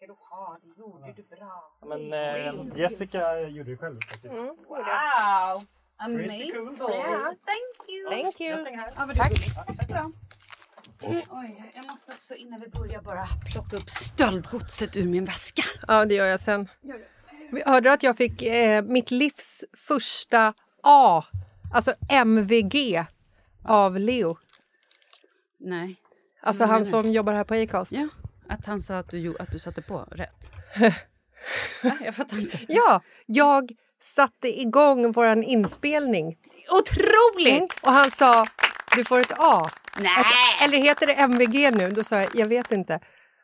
ska du ha. Det gjorde du bra. Men eh, Jessica gjorde det själv faktiskt. Wow! Pretty cool. Amazing! Thank you! Thank you. Ja, vad Tack. Tack. Oj, jag måste också innan vi börjar bara plocka upp stöldgodset ur min väska. Ja, det gör jag sen. Hörde du att jag fick eh, mitt livs första A, alltså MVG, av Leo? Nej. Alltså han som jobbar här på Acast. Ja, att han sa att du, att du satte på rätt. Jag fattar inte. Ja, jag satte igång vår inspelning Otroligt! Mm. och han sa du får ett A. Nej! Att, eller heter det MVG nu? Då sa jag jag vet inte.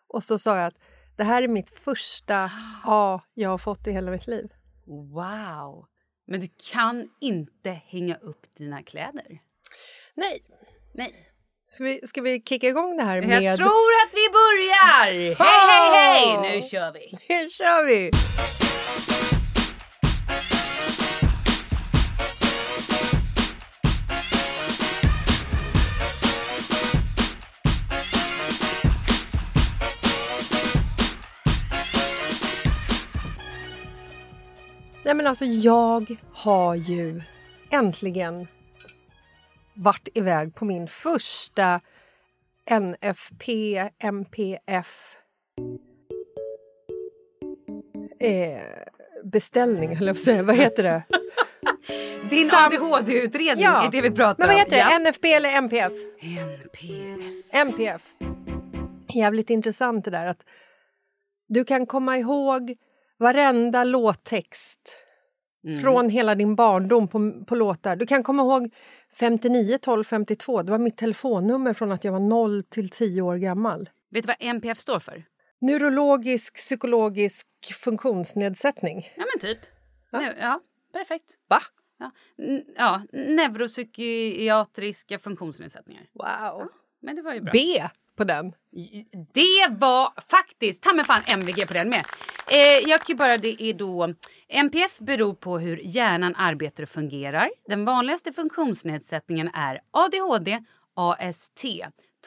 Och så sa jag att det här är mitt första A jag har fått i hela mitt liv. Wow! Men du kan inte hänga upp dina kläder. Nej. Nej. Ska vi, ska vi kicka igång det här Jag med... tror att vi börjar! Hej, hej, hej! Nu kör vi! Nu kör vi! Nej men alltså jag har ju äntligen varit iväg på min första NFP, MPF eh, beställning, höll jag på att säga. Vad heter det? Din Sam- ADHD-utredning Ja. är det vi pratar Men vad om. heter det? NFP eller MPF? NPF. MPF. Jävligt intressant det där att du kan komma ihåg varenda låttext från hela din barndom på, på låtar. Du kan komma ihåg 59 12 52. Det var mitt telefonnummer från att jag var 0 till 10 år gammal. Vet du vad NPF står för? Neurologisk psykologisk funktionsnedsättning. Ja, men typ. Ja, ja perfekt. Va? Ja. N- ja, neuropsykiatriska funktionsnedsättningar. Wow. Men det var ju bra. B på den. Det var faktiskt ta mig fan MVG på den med. Eh, jag kan bara, det är då NPF beror på hur hjärnan arbetar och fungerar. Den vanligaste funktionsnedsättningen är ADHD, AST,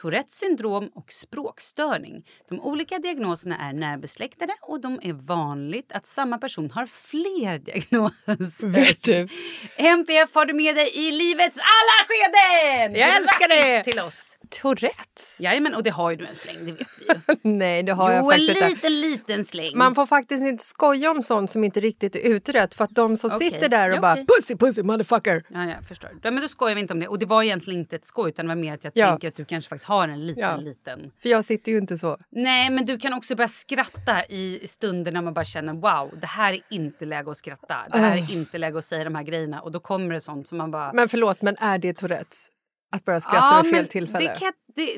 Tourettes syndrom och språkstörning. De olika diagnoserna är närbesläktade och de är vanligt att samma person har fler diagnoser. Vet du? NPF har du med dig i livets alla skeden! Jag älskar det! Till oss! Tourettes? Jajamän, och det har ju du en släng, det vet vi ju. Nej, det har jag Jo, en faktiskt inte. liten, liten släng. Man får faktiskt inte skoja om sånt som inte riktigt är utrett för att de som Okej. sitter där och Ja, bara pussy pussy motherfucker. Ja, jag förstår. Ja, men då skojar vi inte om det. Och det var egentligen inte ett skoj utan det var mer att jag Ja. tänker att du kanske faktiskt har en liten, Ja. liten... För jag sitter ju inte så. Nej, men du kan också börja skratta i stunder när man bara känner wow, det här är inte läge att skratta. Det här är inte läge att säga de här grejerna. Och då kommer det sånt som man bara... Men förlåt, men är det Tourettes? Att börja skratta vid fel tillfälle? Kan, det,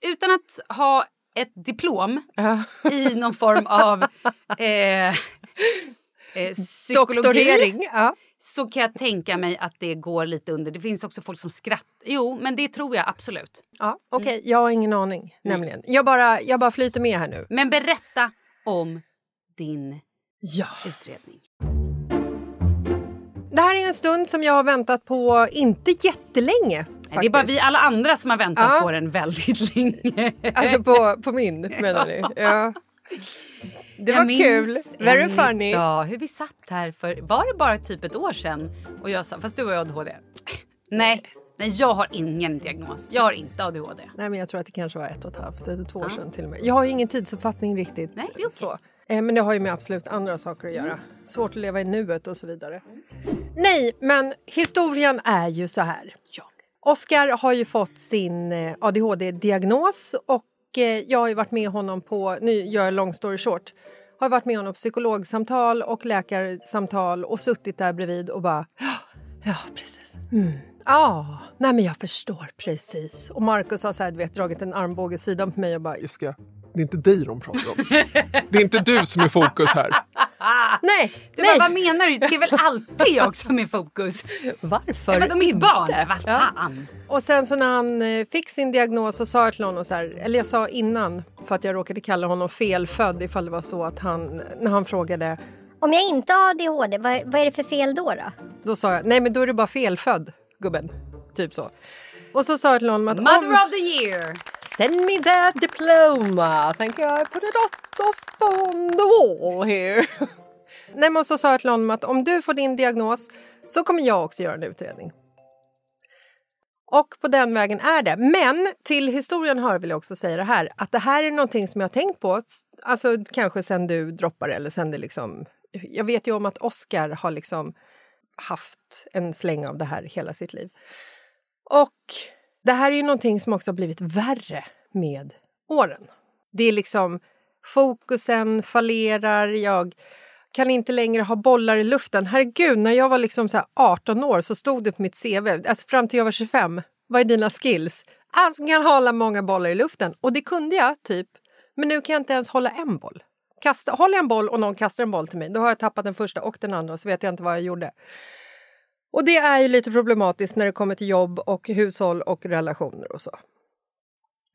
utan att ha ett diplom Ja. i någon form av eh, eh, psykologi Doktorering? Ja. så kan jag tänka mig att det går lite under. Det finns också folk som skrattar. Jo, men det tror jag absolut. ja Okej, jag har ingen aning. Nämligen. Jag, bara, jag bara flyter med här nu. Men berätta om din Ja. utredning. Det här är en stund som jag har väntat på inte jättelänge. Nej, det är bara faktiskt. vi alla andra som har väntat Ja. på den väldigt länge. Alltså på, på min, menar ni? Ja. Det var Jag minns kul. Very funny. dag hur vi satt här för, var det bara typ ett år sedan? Och jag sa, fast du har ju ADHD. Nej, nej jag har ingen diagnos. Jag har inte ADHD. Nej, men jag tror att det kanske var ett och ett halvt eller två år sedan till och med. Jag har ingen tidsuppfattning riktigt. Nej, det är okej. så. Eh, Men det har ju med absolut andra saker att göra. Svårt att leva i nuet och så vidare. Nej, men historien är ju så här. Oskar har ju fått sin eh, ADHD-diagnos och eh, jag har ju varit med honom på, nu gör jag long story short, har varit med honom på psykologsamtal och läkarsamtal och suttit där bredvid och bara "Ja, precis. Mm. Ja, nej men jag förstår precis. Och Markus har så här, du vet, dragit en armbåge sidan på mig och bara Jessica, det är inte dig de pratar om. Det är inte du som är fokus här nej, Du nej. bara, vad menar du? Det är väl alltid jag som är fokus? Varför Vadå mitt inte? barn? Vad Ja. fan? Och sen så när han eh, fick sin diagnos så sa jag till honom så här, eller jag sa innan för att jag råkade kalla honom felfödd ifall det var så att han, när han frågade, Om jag inte har ADHD, vad, vad är det för fel då? då? då sa jag, nej men då är du bara felfödd gubben. Typ så. Och så sa jag till honom att Mother om, of the year! Send me that diploma, thank you I put it up of wall here. Nej, men så sa jag till honom att om du får din diagnos så kommer jag också göra en utredning. Och på den vägen är det. Men till historien hör vill jag också säga det här att det här är någonting som jag har tänkt på, alltså kanske sen du droppade eller sen det liksom... Jag vet ju om att Oscar har liksom haft en släng av det här hela sitt liv. Och det här är ju någonting som också har blivit värre med åren. Det är liksom fokusen fallerar, jag kan inte längre ha bollar i luften. Herregud, när jag var liksom så 18 år så stod det på mitt CV, alltså fram till jag var 25, vad är dina skills? Alltså kan hålla många bollar i luften. Och det kunde jag, typ. Men nu kan jag inte ens hålla en boll. Kasta, håller jag en boll och någon kastar en boll till mig, då har jag tappat den första och den andra så vet jag inte vad jag gjorde. Och det är ju lite problematiskt när det kommer till jobb och hushåll och relationer och så.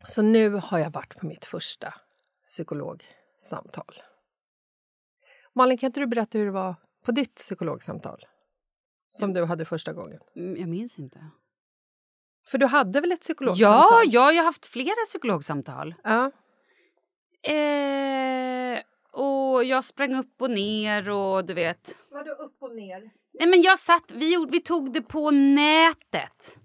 Så nu har jag varit på mitt första psykologsamtal. Malin, kan inte du berätta hur det var på ditt psykologsamtal? Som du hade första gången. Mm, Jag minns inte. För du hade väl ett Ja, psykologsamtal? ja, jag har haft flera psykologsamtal. ja. Eh, och jag sprang upp och ner och du vet. Vadå upp och ner? Nej men jag satt, vi, gjorde, vi tog det på nätet.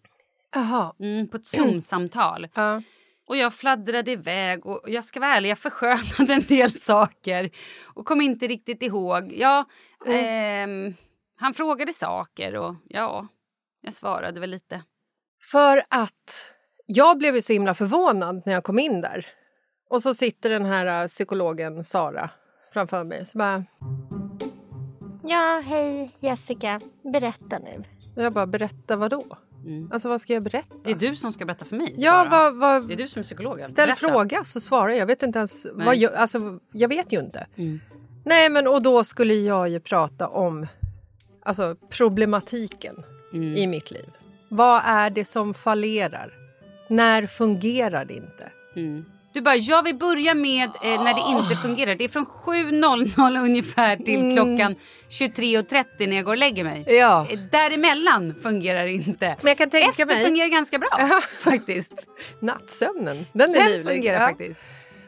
Jaha. Mm, på ett Zoom-samtal. Ja. Och jag fladdrade iväg och jag ska vara ärlig, jag förskönade en del saker. Och kom inte riktigt ihåg. Ja, ehm, han frågade saker och ja, jag svarade väl lite. För att jag blev ju så himla förvånad när jag kom in där. Och så sitter den här äh, psykologen Sara framför mig. Så bara, Ja, hej Jessica. Berätta nu. och jag bara, berätta vad då? Mm. Alltså vad ska jag berätta? Det är du som ska berätta för mig, Ja, vad, vad, Det är du som är psykologen. ställ Berätta. fråga så svarar jag. Jag vet inte ens. Nej. Vad jag, alltså, jag vet ju inte. Mm. Nej, men och då skulle jag ju prata om alltså, problematiken Mm. i mitt liv. Vad är det som fallerar? När fungerar det inte? Du bara, jag vill börja med eh, när det inte fungerar. Det är från 7.00 ungefär till Mm. klockan 23.30 när jag går och lägger mig. Ja. Eh, Däremellan fungerar det inte. Men jag kan tänka Efter mig... fungerar ganska bra Ja. faktiskt. Nattsömnen, den är Den livlig. fungerar Ja. faktiskt.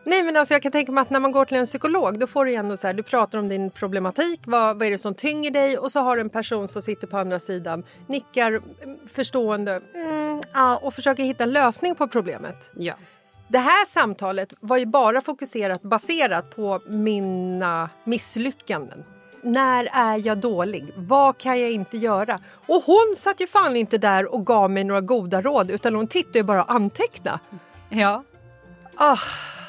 Nej, men alltså jag kan tänka mig att när man går till en psykolog då får du ändå så här, du pratar om din problematik, vad, vad är det som tynger dig och så har du en person som sitter på andra sidan, nickar mm, förstående mm, och försöker hitta en lösning på problemet. Ja. Det här samtalet var ju bara fokuserat baserat på mina misslyckanden. När är jag dålig? Vad kan jag inte göra? Och hon satt ju fan inte där och gav mig några goda råd utan hon tittade ju bara och antecknade. ja. Ah,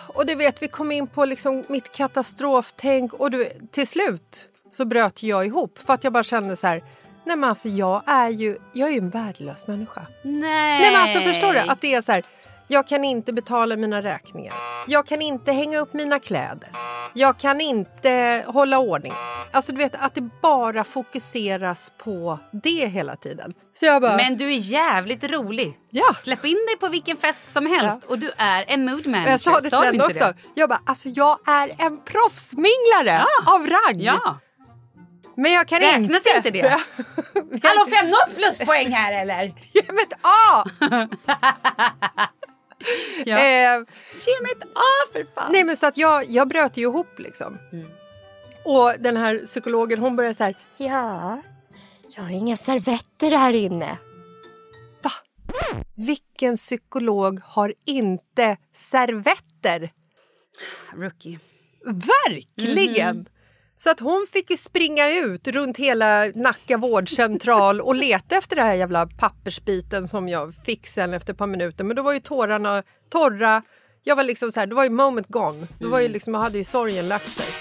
och du vet, vi kom in på liksom mitt katastroftänk och du, till slut så bröt jag ihop för att jag bara kände så här, nej men alltså jag är ju, jag är ju en värdelös människa. Nej. Nej men alltså förstår du att det är så här, jag kan inte betala mina räkningar. Jag kan inte hänga upp mina kläder. Jag kan inte hålla ordning. Alltså du vet att det bara fokuseras på det hela tiden. Så jag bara, Men du är jävligt rolig. Ja. Släpp in dig på vilken fest som helst och du är en mood manager. jag sa det till henne också. det? Jag bara, alltså jag är en proffsminglare Ja. av rang. Ja. Men jag kan Räknas inte... inte det? Hallå, får jag något pluspoäng här eller? Ge mig ett A! Ja. eh, Ge mig ett A för fan. nej men så att jag, jag bröt ju ihop liksom. Och den här psykologen hon började så här, Ja, jag har inga servetter här inne. va? Vilken psykolog har inte servetter? Rookie. Verkligen! Så att hon fick springa ut runt hela Nacka vårdcentral och leta efter den här jävla pappersbiten som jag fick sen efter ett par minuter. Men då var ju tårarna torra. Jag var liksom så här, då var ju moment gone. Då var ju liksom, hade ju sorgen lagt sig.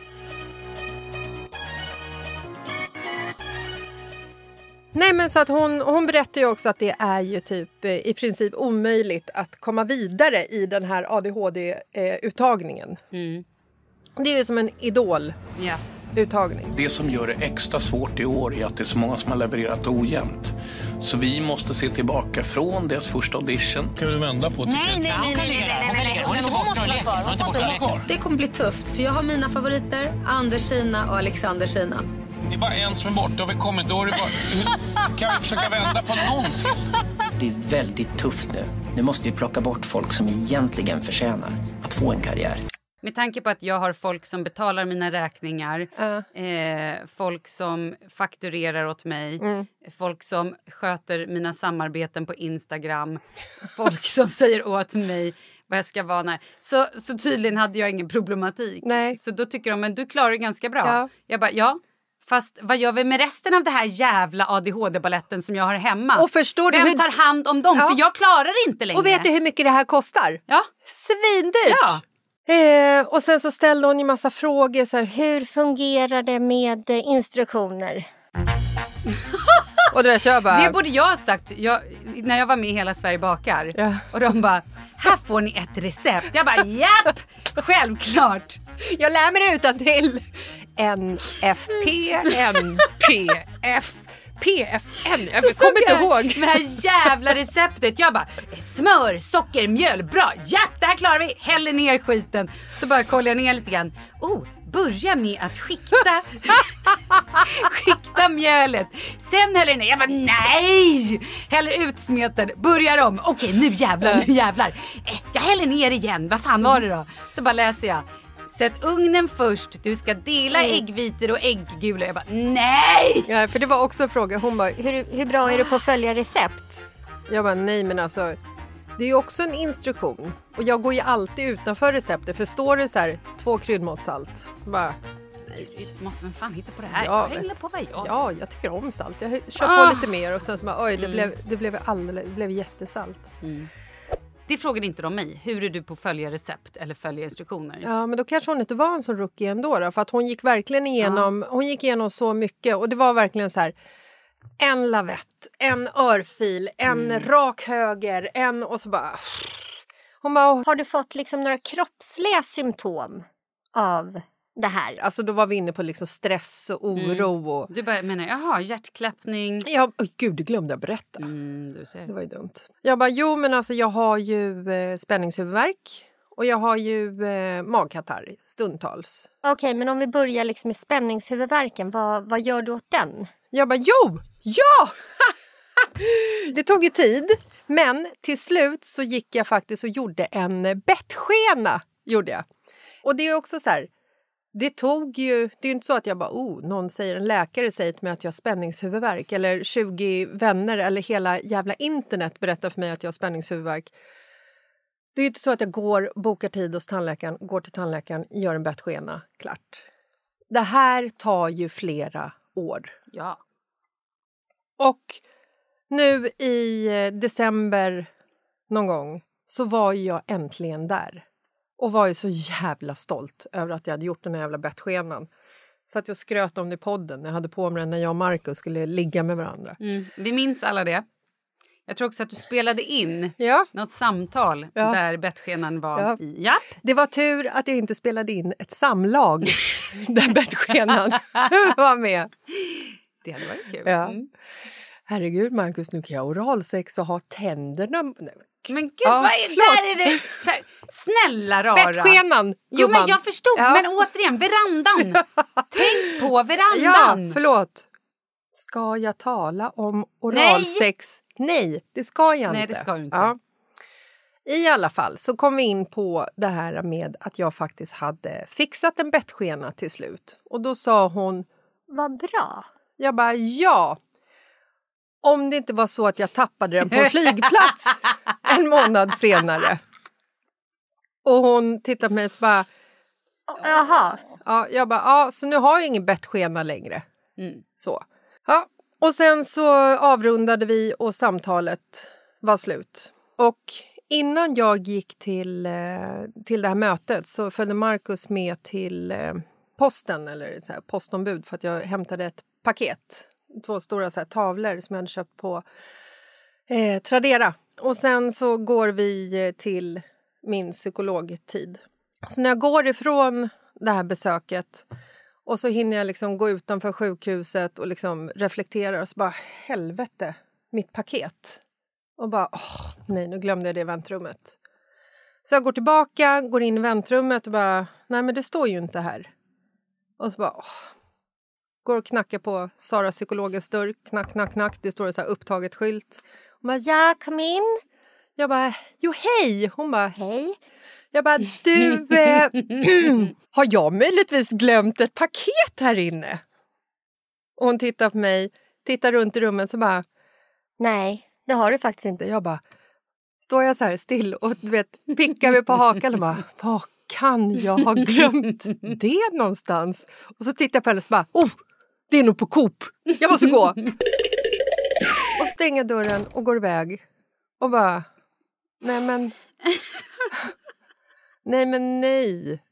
Nej, men så att hon, hon berättar ju också att det är ju typ eh, i princip omöjligt att komma vidare i den här ADHD-uttagningen. Det är ju som en idol-uttagning. Ja. Det som gör det extra svårt i år är att det är så många som har levererat ojämnt. Så vi måste se tillbaka från deras första audition. Kan du vända på Nej, nej, nej, nej, nej, nej, nej. Hon. Hon måste vara kvar. Det kommer bli tufft för jag har mina favoriter, Anders Kina och Alexander Kina. Det är bara en som är borta. Vi kommit. Då är det bara... Kan vi försöka vända på någonting? Det är väldigt tufft nu. Nu måste vi plocka bort folk som egentligen förtjänar att få en karriär. Med tanke på att jag har folk som betalar mina räkningar, eh, folk som fakturerar åt mig, folk som sköter mina samarbeten på Instagram, folk som säger åt mig vad jag ska vara. När. Så, så tydligen hade jag ingen problematik. Nej. Så då tycker de men du klarar det ganska bra. Ja. Jag bara ja. Fast vad gör vi med resten av det här jävla ADHD-balletten som jag har hemma? Och förstår du Vem hur- tar hand om dem? Ja. För jag klarar inte längre. Och vet du hur mycket det här kostar? Ja. Svindyrt! Ja. Eh, och sen så ställde hon ju massa frågor. Så här, Hur fungerar det med eh, instruktioner? och du vet, jag bara... Det borde jag ha sagt jag, när jag var med i Hela Sverige bakar. Ja. Och de bara, här får ni ett recept. Jag bara, japp, självklart. Jag lär mig det utan till. NFP, NPF, PFN. Jag kommer inte ihåg. Med det här jävla receptet. Jag bara, smör, socker, mjöl, bra, japp, det här klarar vi. Häller ner skiten. Så bara kollar jag ner lite grann. Oh, börja med att skikta, skikta mjölet. Sen häller ner. Jag bara, nej! Häller ut smeten, börjar om. Okej, nu jävlar, nu jävlar. Eh, jag häller ner igen. Vad fan var det då? Så bara läser jag. Sätt ugnen först, du ska dela äggvitor och ägggulor. Jag bara nej! Ja, för det var också en fråga. Hon bara, Hur, hur bra är du på att följa recept? jag bara nej men alltså. Det är ju också en instruktion. Och jag går ju alltid utanför receptet. För står det så här två kryddmått salt. Så bara, Vem fan hittar på det här? Ja, jag vet. på vad jag ja jag tycker om salt. Jag kör Ah. på lite mer och sen så bara oj det blev, det blev alldeles, det blev jättesalt. Det frågade inte de mig. Hur är du på att följa recept eller följa instruktioner? Ja, men då kanske hon inte var en sån rookie ändå. Då, för att hon gick verkligen igenom, hon gick igenom så mycket och det var verkligen så här en lavett, en örfil, en rak höger, en och så bara... Hon bara... Har du fått liksom några kroppsliga symptom av det här? Alltså då var vi inne på liksom stress och oro. Och... Du bara menar, jaha, hjärtklappning. Ja, oj, gud, det glömde jag berätta. Mm, du ser. Det var ju dumt. Jag bara, jo men alltså jag har ju eh, spänningshuvudvärk och jag har ju eh, magkatarr stundtals. Okej, men om vi börjar liksom med spänningshuvudvärken, vad, vad gör du åt den? Jag bara, jo! Ja! det tog ju tid, men till slut så gick jag faktiskt och gjorde en bettskena. Gjorde jag. Och det är också så här, det tog ju... Det är inte så att jag bara, oh, någon säger, en läkare säger till mig att jag har spänningshuvudvärk eller 20 vänner eller hela jävla internet berättar för mig att jag har spänningshuvudvärk. Det är inte så att jag går, bokar tid hos tandläkaren, går till tandläkaren, gör en bettskena, klart. Det här tar ju flera år. Ja. Och nu i eh, december någon gång så var jag äntligen där. Och var ju så jävla stolt över att jag hade gjort den här jävla bettskenan. Så att jag skröt om det i podden. Jag hade på mig den när jag och Markus skulle ligga med varandra. Mm. Vi minns alla det. Jag tror också att du spelade in Ja. något samtal Ja. där bettskenan var Ja. i. Japp. Det var tur att jag inte spelade in ett samlag där bettskenan var med. Det hade varit kul. Ja. Mm. Herregud, Markus, nu kan jag ha oralsex och ha tänderna... Nej, Men gud, Ja, vad är förlåt. där är det? Så snälla rara. Bettskenan, Jo, men jag förstod. Ja. Men återigen, verandan. Tänk på Ja, verandan. förlåt. Ska jag tala om oralsex? Nej, det ska jag Nej, inte. det ska du inte. Ja. I alla fall så kom vi in på det här med att jag faktiskt hade fixat en bettskena till slut. Och då sa hon... Vad bra. Jag bara, ja. Om det inte var så att jag tappade den på en flygplats en månad senare. Och hon tittade på mig och så bara... Jaha. Ja, jag bara, ja, så nu har jag ingen bettskena längre. Mm. Så. Ja, och sen så avrundade vi och samtalet var slut. Och innan jag gick till, eh, till det här mötet så följde Markus med till eh, posten, eller så här, postombud, för att jag hämtade ett paket. Två stora så här, tavlor som jag hade köpt på eh, Tradera. Och sen så går vi eh, till min psykologtid. Så när jag går ifrån det här besöket och så hinner jag liksom gå utanför sjukhuset och liksom reflektera och så bara helvete, mitt paket. Och bara åh, nej, nu glömde jag det i väntrummet. Så jag går tillbaka, går in i väntrummet och bara nej, men det står ju inte här. Och så bara åh. Går och knackar på Sara psykologens dörr. Knack, knack, knack. Det står en så här upptaget skylt. Och bara, Ja, kom in. jag bara, jo hej! Hon bara, Hej. jag bara, du, eh, har jag möjligtvis glömt ett paket här inne? Och hon tittar på mig, tittar runt i rummet så bara, Nej, det har du faktiskt inte. jag bara, står jag så här still och du vet, pickar mig på hakan och bara, var kan jag ha glömt det någonstans? Och så tittar jag på henne och så bara, oh, det är nog på Coop, jag måste gå. och stänger dörren och går iväg och bara, nej men, nej men nej.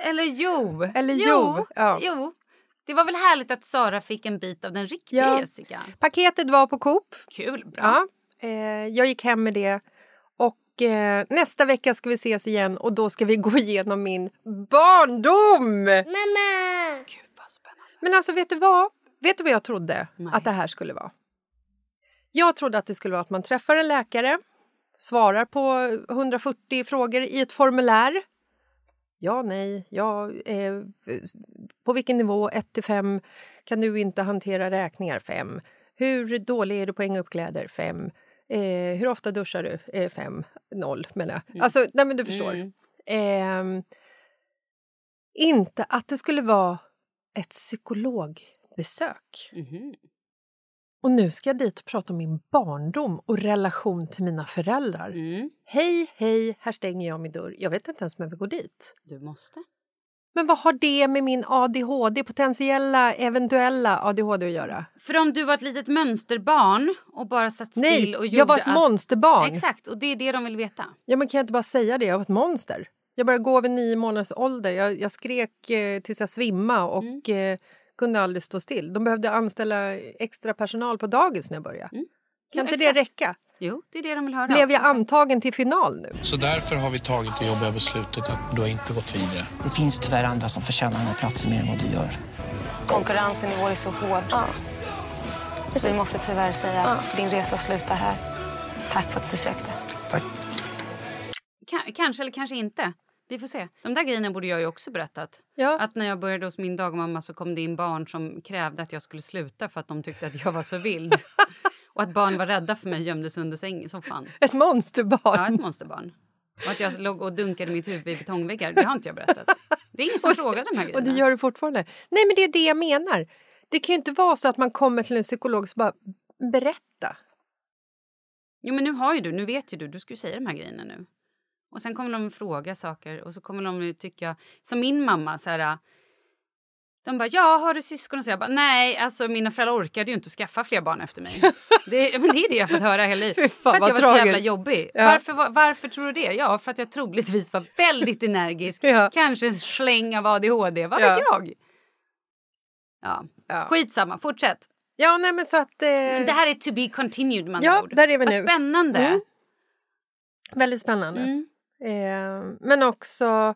Eller jo. Eller jo, Jo. ja. jo. Det var väl härligt att Sara fick en bit av den riktiga Ja. Jessica. Paketet var på Coop. Kul, bra. Ja, eh, jag gick hem med det. Och eh, nästa vecka ska vi ses igen och då ska vi gå igenom min barndom! Mamma! Men alltså, vet du vad? Vet du vad jag trodde att det här skulle vara? Jag trodde att det skulle vara att man träffar en läkare, svarar på 140 frågor i ett formulär. Ja, nej, ja, eh, på vilken nivå? 1 till 5. Kan du inte hantera räkningar? 5. Hur dålig är du på att hänga upp kläder? 5. Eh, hur ofta duschar du? Eh, 5. 0 menar jag. Alltså, nej men du förstår. Ehm, inte att det skulle vara ett psykologbesök. Och nu ska jag dit och prata om min barndom och relation till mina föräldrar. Hej, hej, här stänger jag min dörr. Jag vet inte ens om jag vill gå dit. Du måste. Men vad har det med min ADHD, potentiella, eventuella ADHD att göra? För om du var ett litet mönsterbarn och bara satt still Nej, och gjorde jag var ett allt- monsterbarn. Exakt, och det är det de vill veta. Ja, men kan jag inte bara säga det? Jag var ett monster. Jag började gå vid nio månaders ålder. Jag, jag skrek eh, tills jag svimmade och Mm. eh, kunde aldrig stå still. De behövde anställa extra personal på dagis när jag började. Kan Mm. Ja, inte exakt. det räcka? Jo, det är det de vill höra. Blev jag antagen till final nu? Så därför har vi tagit det jobbiga beslutet att du har inte gått vidare. Det finns tyvärr andra som förtjänar den här platsen mer än vad du gör. Konkurrensen i år är så hård. Så vi måste tyvärr säga att din resa slutar här. Tack för att du sökte. Ka- kanske eller kanske inte. Vi får se. De där grejerna borde jag ju också berättat. Ja. Att när jag började hos min dagmamma så kom det in barn som krävde att jag skulle sluta för att de tyckte att jag var så vild. och att barn var rädda för mig och gömdes under sängen som fan. Ett monsterbarn? Ja, ett monsterbarn. Och att jag låg och dunkade mitt huvud i betongväggar, det har inte jag berättat. Det är ingen som frågar de här Och grejerna. det gör du fortfarande? Nej, men det är det jag menar. Det kan ju inte vara så att man kommer till en psykolog och så bara berätta. Jo men nu har ju du, nu vet ju du, du ska ju säga de här grejerna nu. Och sen kommer de fråga saker och så kommer de tycka, som min mamma så här. De bara, ja har du syskon? Och så jag bara, nej alltså mina föräldrar orkade ju inte skaffa fler barn efter mig. det, men det är det jag fått höra hela livet. För att jag var så jävla tragiskt. jobbig. Ja. Varför, var- varför tror du det? Ja, för att jag troligtvis var väldigt energisk. Ja. Kanske en släng av ADHD, vad Ja. vet jag? Ja. Ja. skitsamma, fortsätt. Ja, nej men så att... Eh, Men det här är to be continued andra Ja, ord. där är vi Vad nu. spännande. Mm. Väldigt spännande. Mm. Eh, men också,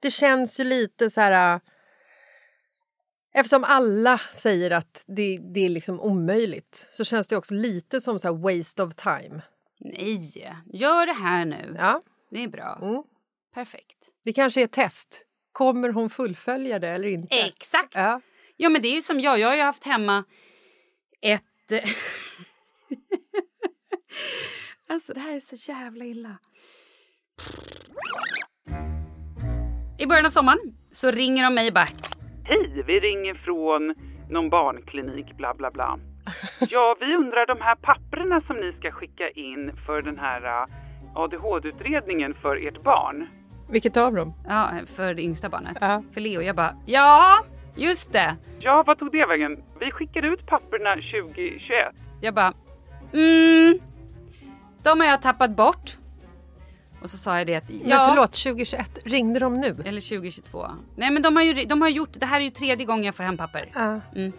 det känns ju lite så här... eh, Eftersom alla säger att det, det är liksom omöjligt så känns det också lite som så waste of time. Nej, gör det här nu. Ja. Det är bra. Mm. Perfekt. Det kanske är ett test. Kommer hon fullfölja det eller inte? Exakt. Ja. Ja, men det är ju som jag. Jag har ju haft hemma ett... alltså, det här är så jävla illa. I början av sommaren så ringer de mig och bara... Hej, vi ringer från någon barnklinik, bla bla bla. Ja, vi undrar de här papperna som ni ska skicka in för den här uh, ADHD-utredningen för ert barn. Vilket av dem? Ja, för det yngsta barnet. Ja. För Leo. Jag bara, ja, just det. Ja, vad tog det vägen? Vi skickade ut papperna 2021. Jag bara, mm, de har jag tappat bort. Och så sa jag det att, ja. Men förlåt, 2021, ringde de nu? Eller 2022. Nej men de har ju de har gjort, det här är ju tredje gången jag får hem papper. Ja. Mm.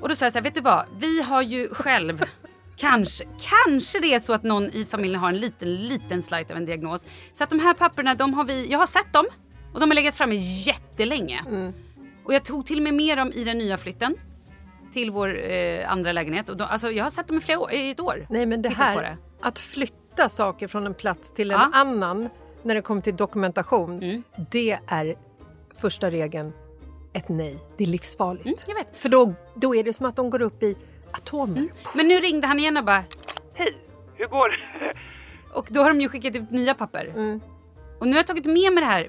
Och då sa jag så här, vet du vad? Vi har ju själv, kanske, kanske det är så att någon i familjen har en liten, liten slight av en diagnos. Så att de här papperna, de har vi, jag har sett dem och de har legat framme jättelänge. Mm. Och jag tog till och med med dem i den nya flytten till vår eh, andra lägenhet. Och då, alltså, jag har sett dem i, flera år, i ett år. Nej, men det Tittat här, det. att flytta saker från en plats till en Ja. annan när det kommer till dokumentation, Mm. det är första regeln ett nej. Det är livsfarligt. Mm, jag vet. För då, då är det som att de går upp i atomer. Men nu ringde han igen och bara, Hej, hur går det? Och då har de ju skickat ut nya papper. Mm. Och nu har jag tagit med mig det här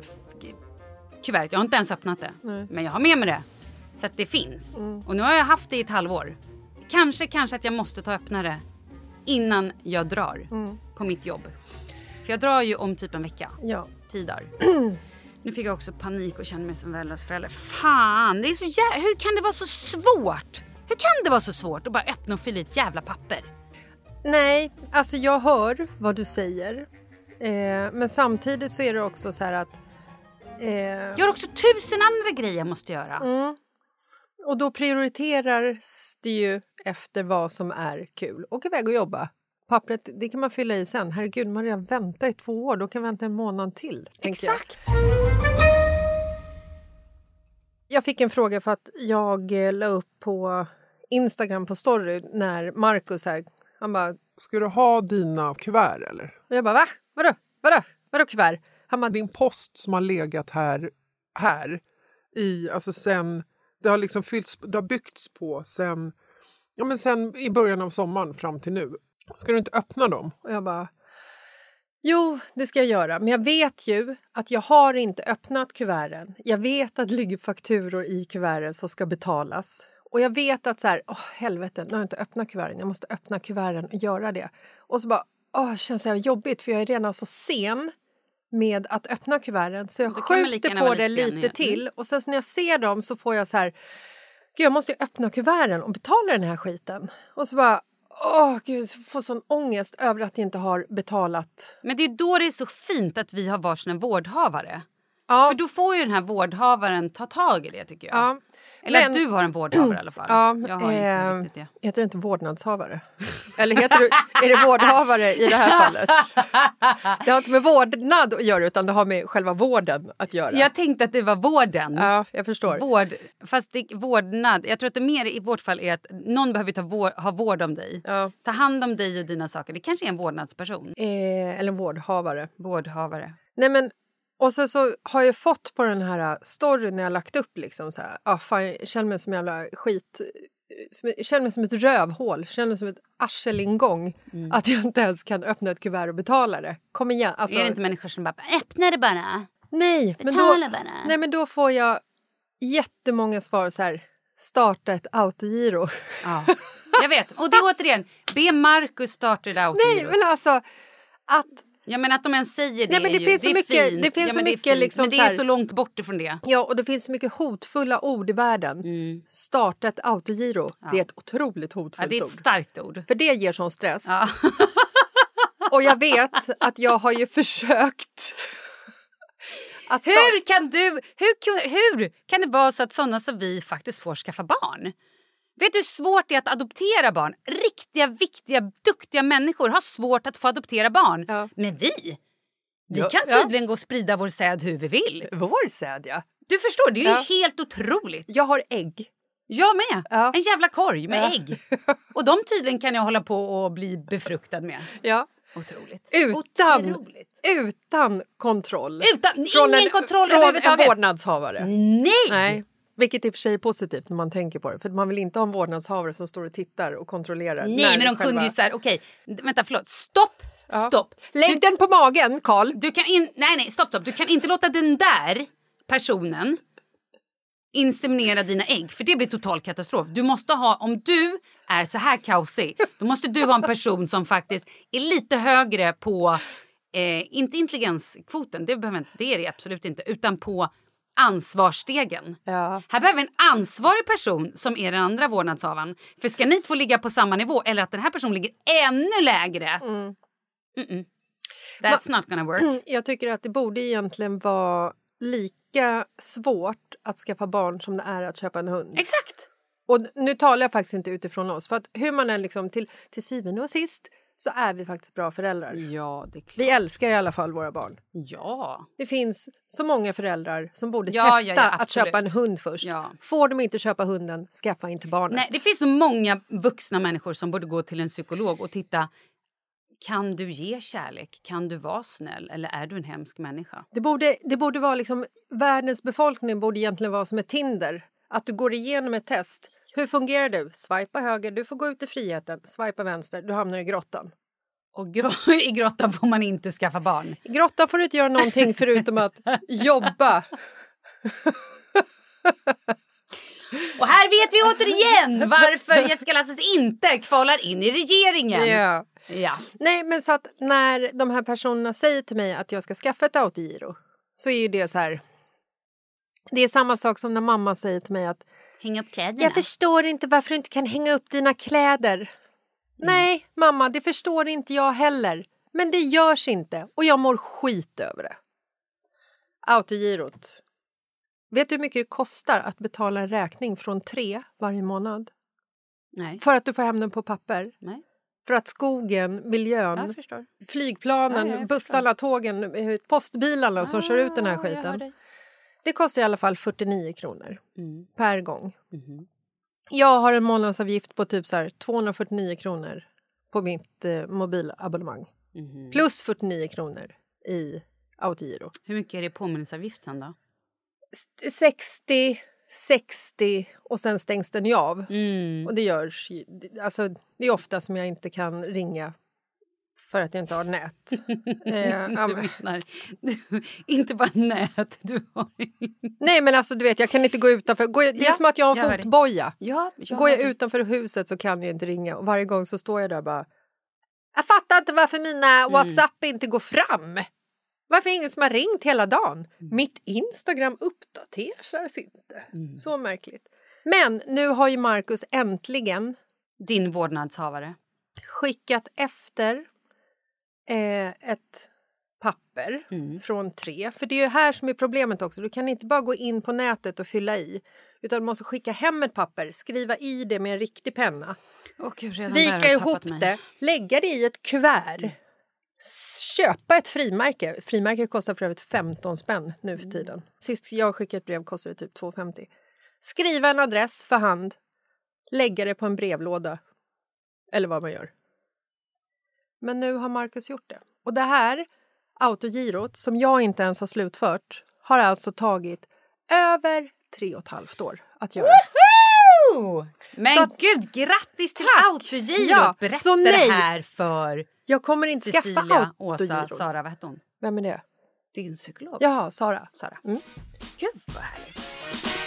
kuvertet. Jag har inte ens öppnat det. Men jag har med mig det. Så att det finns. Mm. Och nu har jag haft det i ett halvår. Kanske, kanske att jag måste ta och öppna det innan jag drar Mm. på mitt jobb. För jag drar ju om typ en vecka. Ja. Tidar. nu fick jag också panik och kände mig som värdelös förälder. Fan, det är så jä- hur kan det vara så svårt? Hur kan det vara så svårt att bara öppna och fylla i ett jävla papper? Nej, alltså jag hör vad du säger. Eh, men samtidigt så är det också så här att... Eh, Jag har också tusen andra grejer jag måste göra. Mm. Och då prioriteras det ju efter vad som är kul. Åk iväg och jobba. Pappret det kan man fylla i sen. Herregud, man har redan väntat i två år. Då kan man vänta en månad till. Exakt. Jag. jag fick en fråga för att jag eh, la upp på Instagram på story när Markus här, han bara... Ska du ha dina kuvert eller? Och jag bara, va? Vadå? Vadå? Vadå kuvert? Han bara, Din post som har legat här, här i, alltså sen, det har liksom fyllts, det har byggts på sen, ja men sen i början av sommaren fram till nu. Ska du inte öppna dem? Och jag bara... Jo, det ska jag göra. Men jag vet ju att jag har inte öppnat kuverten. Jag vet att det ligger fakturor i kuverten som ska betalas. Och jag vet att så här, åh helvete, nu har jag inte öppnat kuverten. Jag måste öppna kuverten och göra det. Och så bara, åh, det känns jobbigt för jag är redan så sen med att öppna kuverten så jag lika skjuter på det lite igen. till och sen så när jag ser dem så får jag så här Gud, jag måste ju öppna kuverten och betala den här skiten. Och så bara Åh, gud, jag får sån ångest över att jag inte har betalat. Men det är då det är så fint att vi har varsina vårdhavare. Ja. För då får ju den här vårdhavaren ta tag i det tycker jag. Ja. Eller Men- att du har en vårdhavare i alla fall. Ja, jag har eh, inte riktigt det. Heter det inte vårdnadshavare? Eller heter det, är det vårdhavare i det här fallet? Det har inte med vårdnad att göra utan det har med själva vården att göra. Jag tänkte att det var vården. Ja, jag förstår. Vård, fast det, vårdnad. Jag tror att det mer i vårt fall är att någon behöver ta vård, ha vård om dig. Ja. Ta hand om dig och dina saker. Det kanske är en vårdnadsperson. Eh, eller vårdhavare. Vårdhavare. Nej, men, och sen så har jag fått på den här äh, storyn när jag lagt upp liksom så här, ah, fan, jag känner mig som jävla skit, som- känner mig som ett rövhål, jag känner mig som ett arselingång att jag inte ens kan öppna ett kuvert och betala det. Kom igen. Alltså, är det inte människor som bara öppna det bara? nej, men då, bara. nej, men då får jag jättemånga svar så här, starta ett autogiro. Ja. Jag vet. Och det är återigen, be Marcus starta det out. Nej, men alltså att Ja men att de ens säger det, Nej, men det är ju, finns det så är mycket- fint. det finns ja, så det mycket fint. liksom Men det är så långt bort ifrån det. Ja, och det finns så mycket hotfulla ord i världen. Starta ett autogiro. Det är ett otroligt hotfullt Ja, det är ett ord. starkt ord. För det ger sån stress. Ja. Och jag vet att jag har ju försökt Hur kan du, hur, hur kan det vara så att sådana som vi faktiskt får skaffa barn? Vet du hur svårt det är att adoptera barn? Riktiga, viktiga, duktiga människor har svårt att få adoptera barn. Men vi, vi Ja, kan ja. tydligen gå och sprida vår säd hur vi vill. Vår säd, ja. Du förstår, det är Ja. helt otroligt. Jag har ägg. Jag med. Ja. En jävla korg med Ja. ägg. Och de tydligen kan jag hålla på och bli befruktad med. Ja. Otroligt. Utan, Otroligt. utan kontroll. Utan, ingen kontroll från överhuvudtaget. en vårdnadshavare. Nej! Nej. Vilket i och för sig är positivt när man tänker på det. För man vill inte ha en vårdnadshavare som står och tittar och kontrollerar. Nej, men de kunde ju säga okej, vänta förlåt, stopp, Ja. stopp. Lägg den på magen, Karl. Du kan in, nej, nej, stopp, stopp. Du kan inte låta den där personen inseminera dina ägg för det blir total katastrof. Du måste ha, om du är så här kaosig, då måste du ha en person som faktiskt är lite högre på, eh, inte intelligenskvoten, det, behöver, det är det absolut inte, utan på ansvarsstegen. Ja. Här behöver vi en ansvarig person som är den andra vårdnadshavaren. För ska ni två ligga på samma nivå eller att den här personen ligger ännu lägre. Mm. Mm-mm. That's not gonna work. Jag tycker att det borde egentligen vara lika svårt att skaffa barn som det är att köpa en hund. Exakt! Och nu talar jag faktiskt inte utifrån oss. För att hur man är liksom till, till syvende och sist så är vi faktiskt bra föräldrar. Ja, det är klart. Vi älskar i alla fall våra barn. Ja. Det finns så många föräldrar som borde Ja, ja, testa ja, att absolut. köpa en hund först. Ja. Får de inte köpa hunden, skaffa inte barnet. Nej, det finns så många vuxna människor som borde gå till en psykolog och titta. Kan du ge kärlek? Kan du vara snäll? Eller är du en hemsk människa? Det borde, det borde vara liksom, världens befolkning borde egentligen vara som ett Tinder. Att du går igenom ett test. Hur fungerar du? Swipa höger, du får gå ut i friheten. Swipa vänster, du hamnar i grottan. Och gro- i grottan får man inte skaffa barn. I grottan får du inte göra någonting förutom att jobba. Och här vet vi återigen varför Jessica Lasses inte kvalar in i regeringen. Ja. Ja. Nej, men så att när de här personerna säger till mig att jag ska skaffa ett autogiro så är ju det så här... Det är samma sak som när mamma säger till mig att Hänga upp kläderna. jag förstår inte varför du inte kan hänga upp dina kläder. Nej, mamma, det förstår inte jag heller. Men det görs inte och jag mår skit över det. Autogirot. Vet du hur mycket det kostar att betala en räkning från tre varje månad? Nej. För att du får hem den på papper? Nej. För att skogen, miljön, flygplanen, Ja, bussarna, tågen, eh, postbilarna som kör ut den här skiten. Det kostar i alla fall 49 kronor Mm. per gång. Mhm. Jag har en månadsavgift på typ så här 249 kronor på mitt eh, mobilabonnemang. Mhm. Plus 49 kronor i autogiro. Hur mycket är det i påminnelseavgift sen då? S- 60, 60 och sen stängs den ju av. Mm. Och det görs alltså, det är ofta som jag inte kan ringa för att jag inte har nät. eh, du menar, du, inte bara nät, du har... Nej men alltså du vet jag kan inte gå utanför. Går jag, det är Ja, som att jag har en fotboja. Ja, jag Går jag utanför huset så kan jag inte ringa och varje gång så står jag där bara Jag fattar inte varför mina Mm. Whatsapp inte går fram. Varför är ingen som har ringt hela dagen? Mitt Instagram uppdateras inte. Så märkligt. Men nu har ju Marcus äntligen Din vårdnadshavare. skickat efter eh, ett papper från tre. För det är ju här som är problemet också. Du kan inte bara gå in på nätet och fylla i. Utan du måste skicka hem ett papper, skriva i det med en riktig penna. Åh, Gud, Vika ihop mig. det, lägga det i ett kuvert. Köpa ett frimärke. Frimärke kostar för övrigt 15 spänn nu för tiden. Sist jag skickade ett brev kostade det typ 2,50. Skriva en adress för hand. Lägga det på en brevlåda. Eller vad man gör. Men nu har Marcus gjort det. Och det här autogirot, som jag inte ens har slutfört, har alltså tagit över tre och ett halvt år att göra. Men Så att- gud, grattis till Tack! autogirot! Ja, Berätta så nej. det här för Jag kommer inte Cecilia, skaffa Åsa. Sara, vad hette hon? Vem är det? Din psykolog. Jaha, Sara. Sara. Mm. Gud vad härligt.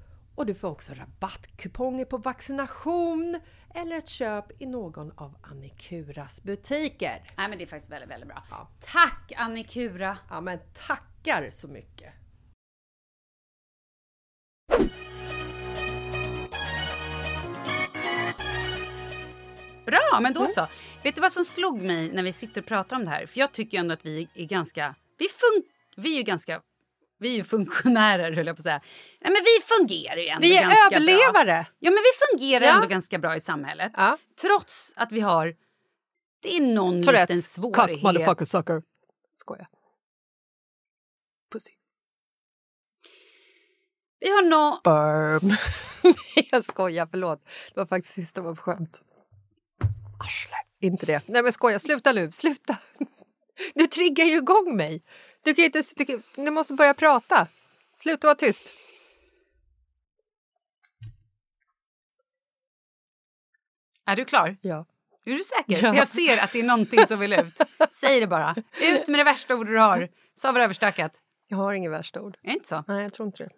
och du får också rabattkuponger på vaccination eller ett köp i någon av Annikuras butiker. Nej, men det är faktiskt väldigt, väldigt bra. Tack Annikura! Ja, men tackar så mycket! Bra, men då så. Vet du vad som slog mig när vi sitter och pratar om det här? För jag tycker ändå att vi är ganska... Vi, fun, vi är ju ganska... Vi är ju funktionärer, höll jag på att säga. Nej, men vi fungerar ju ändå Vi är ganska överlevare! Bra. Ja, men vi fungerar Ja. ändå ganska bra i samhället. Trots att vi har... Det är någon liten Tourettes. svårighet. Cut motherfucker sucker. Skojar. Pussy. Vi har nå... Sperm. Nej, jag skojar, förlåt. Det var faktiskt sista var på skämt. Arsle. Inte det. Nej men skoja, sluta nu, sluta. Du triggar ju igång mig. Du, kan ju inte, du, du måste börja prata. Sluta vara tyst. Är du klar? Ja. Är du säker? Ja. För jag ser att det är någonting som vill ut. Säg det bara. Ut med det värsta ordet du har. Så har vi överstökat. Jag har inget värsta ord. Är det inte så? Nej, jag tror inte det.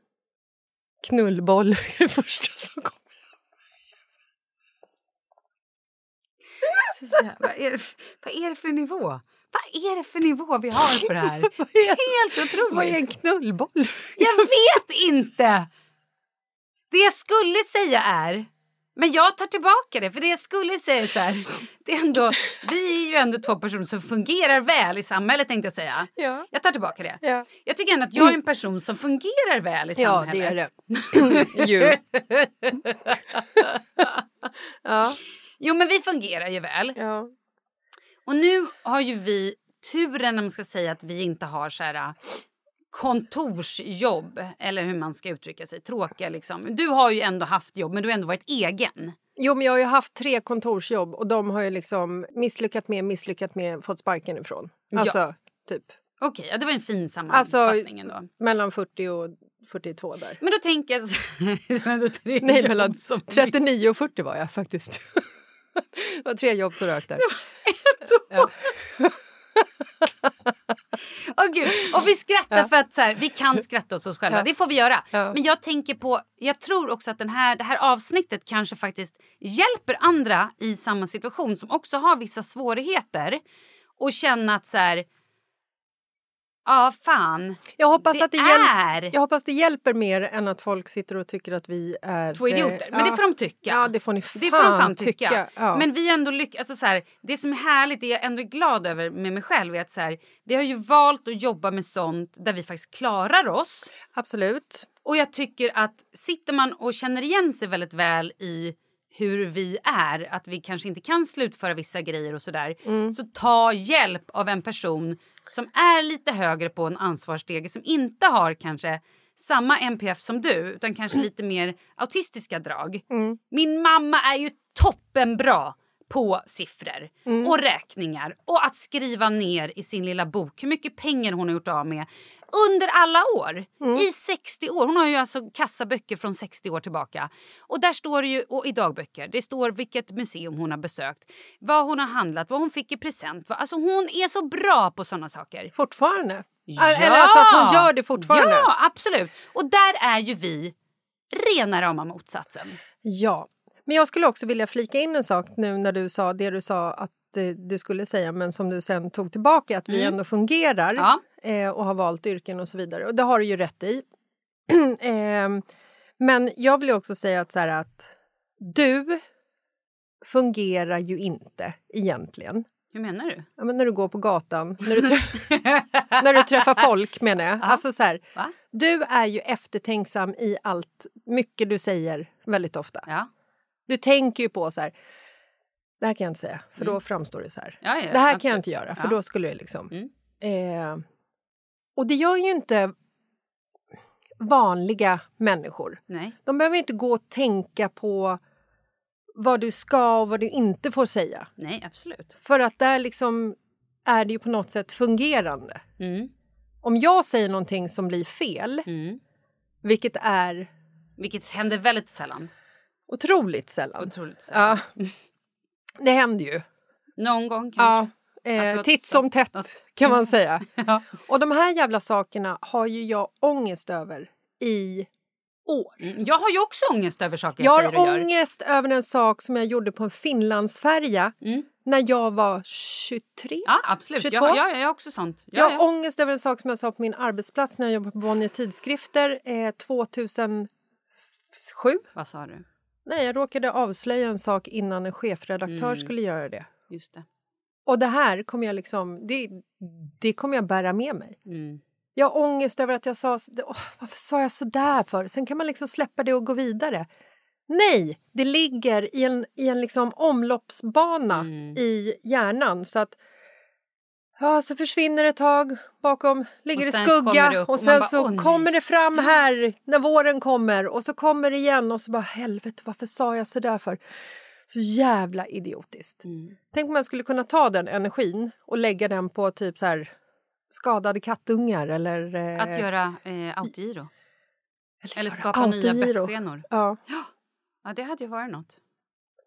Knullboll är det första som kommer. Vad är, det, vad är det för nivå? Vad är det för nivå vi har på det här? Helt otroligt. Vad är en knullboll? Jag vet inte! Det jag skulle säga är... Men jag tar tillbaka det, för det jag skulle säga är så här... Det är ändå, vi är ju ändå två personer som fungerar väl i samhället tänkte jag säga. Ja. Jag tar tillbaka det. Ja. Jag tycker ändå att jag är en person som fungerar väl i Ja, samhället. det är det. Ju. ja. Jo, men vi fungerar ju väl. Ja. Och nu har ju vi turen, om man ska säga, att vi inte har så här äh, kontorsjobb, eller hur man ska uttrycka sig. Tråkiga liksom. Du har ju ändå haft jobb, men du har ändå varit egen. Jo, men jag har ju haft tre kontorsjobb och de har ju liksom misslyckat med, misslyckat med, fått sparken ifrån. Alltså, Ja. typ. Okej, ja, det var en fin Alltså, sammanfattning ändå. mellan 40 och 42 där. Men då tänker jag... så- Nej, mellan som 39 och 40 var jag faktiskt. det var tre jobb som rök där. Ja. Åh gud, och vi skrattar Ja. för att så här, vi kan skratta åt oss själva. Ja. Det får vi göra. Ja. Men jag tänker på, jag tror också att den här, det här avsnittet kanske faktiskt hjälper andra i samma situation som också har vissa svårigheter och känna att så här, ja fan. Jag hoppas, Det att det är- jag hoppas det hjälper mer än att folk sitter och tycker att vi är... Två idioter. Men eh, det får de tycka. Ja, det får ni fan, Det får de fan tycka. tycka. Ja. Men vi ändå lyck- alltså så här, det som är härligt, det jag ändå är glad över med mig själv är att så här, vi har ju valt att jobba med sånt där vi faktiskt klarar oss. Absolut. Och jag tycker att sitter man och känner igen sig väldigt väl i hur vi är, att vi kanske inte kan slutföra vissa grejer och sådär. Mm. Så ta hjälp av en person som är lite högre på en ansvarsstege som inte har kanske samma NPF som du utan kanske lite mer autistiska drag. Mm. Min mamma är ju toppenbra på siffror Mm. och räkningar och att skriva ner i sin lilla bok hur mycket pengar hon har gjort av med under alla år. Mm. I 60 år. Hon har ju alltså kassaböcker från 60 år tillbaka. Och där står det ju, och i dagböcker, det står vilket museum hon har besökt, vad hon har handlat, vad hon fick i present. Vad- Alltså hon är så bra på såna saker. Fortfarande? Ja! Eller alltså att hon gör det fortfarande? Ja, absolut. Och där är ju vi rena rama motsatsen. Ja, men jag skulle också vilja flika in en sak nu när du sa det du sa att eh, du skulle säga men som du sen tog tillbaka att vi Mm. ändå fungerar Ja. eh, och har valt yrken och så vidare. Och det har du ju rätt i. eh, men jag vill också säga att, så här, att du fungerar ju inte egentligen. Hur menar du? Ja, men när du går på gatan, när du, när du träffar folk menar jag. Alltså så här, du är ju eftertänksam i allt, mycket du säger väldigt ofta. Ja. Du tänker ju på så här, det här kan jag inte säga för då Mm. framstår det så här. Ja, ja, det här kan absolut. jag inte göra för Ja. då skulle det liksom... Mm. Eh, och det gör ju inte vanliga människor. Nej. De behöver inte gå och tänka på vad du ska och vad du inte får säga. Nej, absolut. För att där liksom är det ju på något sätt fungerande. Mm. Om jag säger någonting som blir fel, vilket är Vilket händer väldigt sällan. Otroligt sällan. Otroligt sällan. Ja. Det händer ju. Någon gång Ja, kanske. Du eh, har titt som tätt något. kan man säga. Ja. Och de här jävla sakerna har ju jag ångest över i år. Mm, Jag har ju också ångest över saker Jag jag, säger och har gör. ångest över en sak som jag gjorde på en Finlandsfärja när jag var 23. Mm. Ja, absolut. 22. Jag, jag, jag också sånt. Ja, jag har ja. ångest över en sak som jag sa på min arbetsplats när jag jobbade på Bonnier Tidskrifter eh, 2007. Vad sa du? Nej, jag råkade avslöja en sak innan en chefredaktör Mm. skulle göra det. Just det. Och det här kommer jag liksom, det, det kommer jag bära med mig. Mm. Jag har ångest över att jag sa... Åh, varför sa jag så där för? Sen kan man liksom släppa det och gå vidare. Nej, det ligger i en, i en liksom omloppsbana Mm. i hjärnan. Så att ja, så försvinner ett tag bakom, ligger Och i kommer skugga upp och och sen man bara, så kommer det fram här när våren kommer och så kommer det igen och så bara helvete varför sa jag så där för? Så jävla idiotiskt. Mm. Tänk om jag skulle kunna ta den energin och lägga den på typ så här skadade kattungar eller... eh, Att göra eh, autogiro. Eller skapa nya autogiro. bettskenor. Ja, Ja, det hade ju varit något.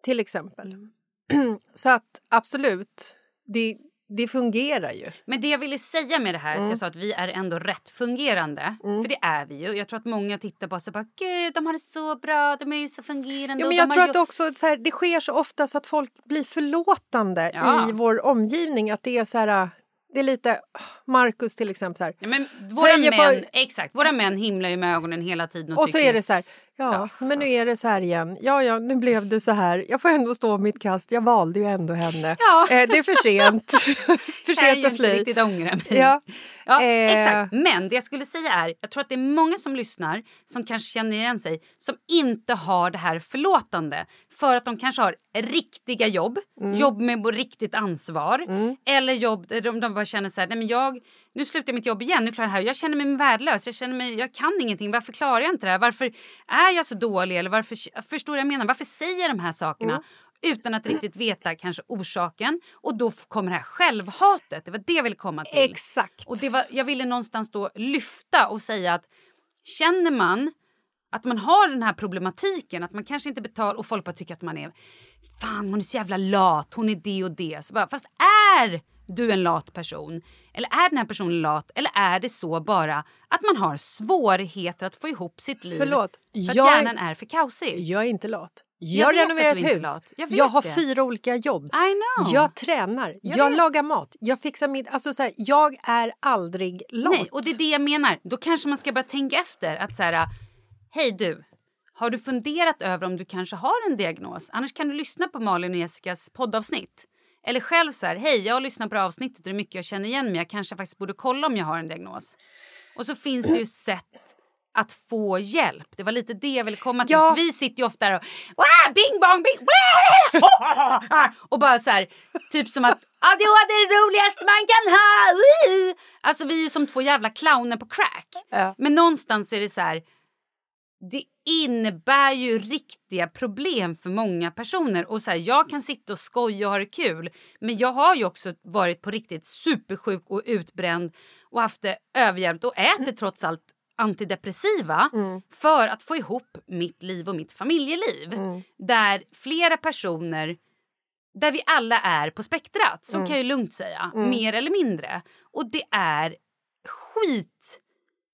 till exempel. så att absolut, det, det fungerar ju. Men det jag ville säga med det här, att Mm. jag sa att vi är ändå rätt fungerande. För det är vi ju. Jag tror att många tittar på oss och bara gud de har det så bra, de är ju så fungerande. Och men jag tror att det också så här, det sker så ofta så att folk blir förlåtande Ja. i vår omgivning. Att det är så här, det är lite, Marcus till exempel så här. Ja, men våra höjer på- män, exakt, våra män himlar ju med ögonen hela tiden. Och, Och så är det så här, ja, men nu är det så här igen. Ja, ja, nu blev det så här. Jag får ändå stå mitt kast. Jag valde ju ändå henne. Ja. Eh, det är för sent. för kan jag sent ju att inte fly. riktigt ångra mig. Ja. Ja, Eh. exakt. Men det jag skulle säga är, jag tror att det är många som lyssnar som kanske känner igen sig som inte har det här förlåtande för att de kanske har riktiga jobb, Mm. jobb med riktigt ansvar eller jobb där de, de bara känner så här, nej men jag, nu slutar jag mitt jobb igen, nu klarar jag det här. Jag känner mig värdelös, jag känner mig, jag kan ingenting, varför klarar jag inte det här? Varför är jag så dålig eller varför, förstår jag menar? Varför säger jag de här sakerna? Mm. Utan att riktigt veta kanske orsaken och då kommer det här självhatet. Det var det jag ville komma till. Exakt. Och det var, jag ville någonstans då lyfta och säga att känner man att man har den här problematiken, att man kanske inte betalar och folk bara tycker att man är fan hon är så jävla lat, hon är det och det. Så bara, fast är du en lat person? Eller är den här personen lat? Eller är det så bara att man har svårigheter att få ihop sitt liv? Förlåt, För att jag är- hjärnan är för kaosig. Jag är inte lat. Jag Jag, renoverar ett hus. Jag Jag, har det. fyra olika jobb. Jag tränar. Jag Jag, lagar mat. Jag fixar mitt... Alltså så här, jag är aldrig lat. Nej, och det är det jag menar. Då kanske man ska börja tänka efter. Att så här, hej du, har du funderat över om du kanske har en diagnos? Annars kan du lyssna på Malin och Jessicas poddavsnitt. Eller själv så här, hej jag har lyssnat på det avsnittet och det är mycket jag känner igen mig. Jag kanske faktiskt borde kolla om jag har en diagnos. Och så finns det ju sätt att få hjälp. Det var lite det jag ville komma till. Ja. Vi sitter ju ofta där och bing bong bing och bara så här, typ som att ADHD är det roligaste man kan ha. Alltså vi är ju som två jävla clowner på crack. Ja. Men någonstans är det så här det innebär ju riktiga problem för många personer. Och så här, Jag kan sitta och skoja och ha det kul men jag har ju också varit på riktigt supersjuk och utbränd och haft det överjävligt och äter trots allt antidepressiva för att få ihop mitt liv och mitt familjeliv. Där flera personer, där vi alla är på spektrat, så Mm. kan jag ju lugnt säga, Mm. mer eller mindre. Och det är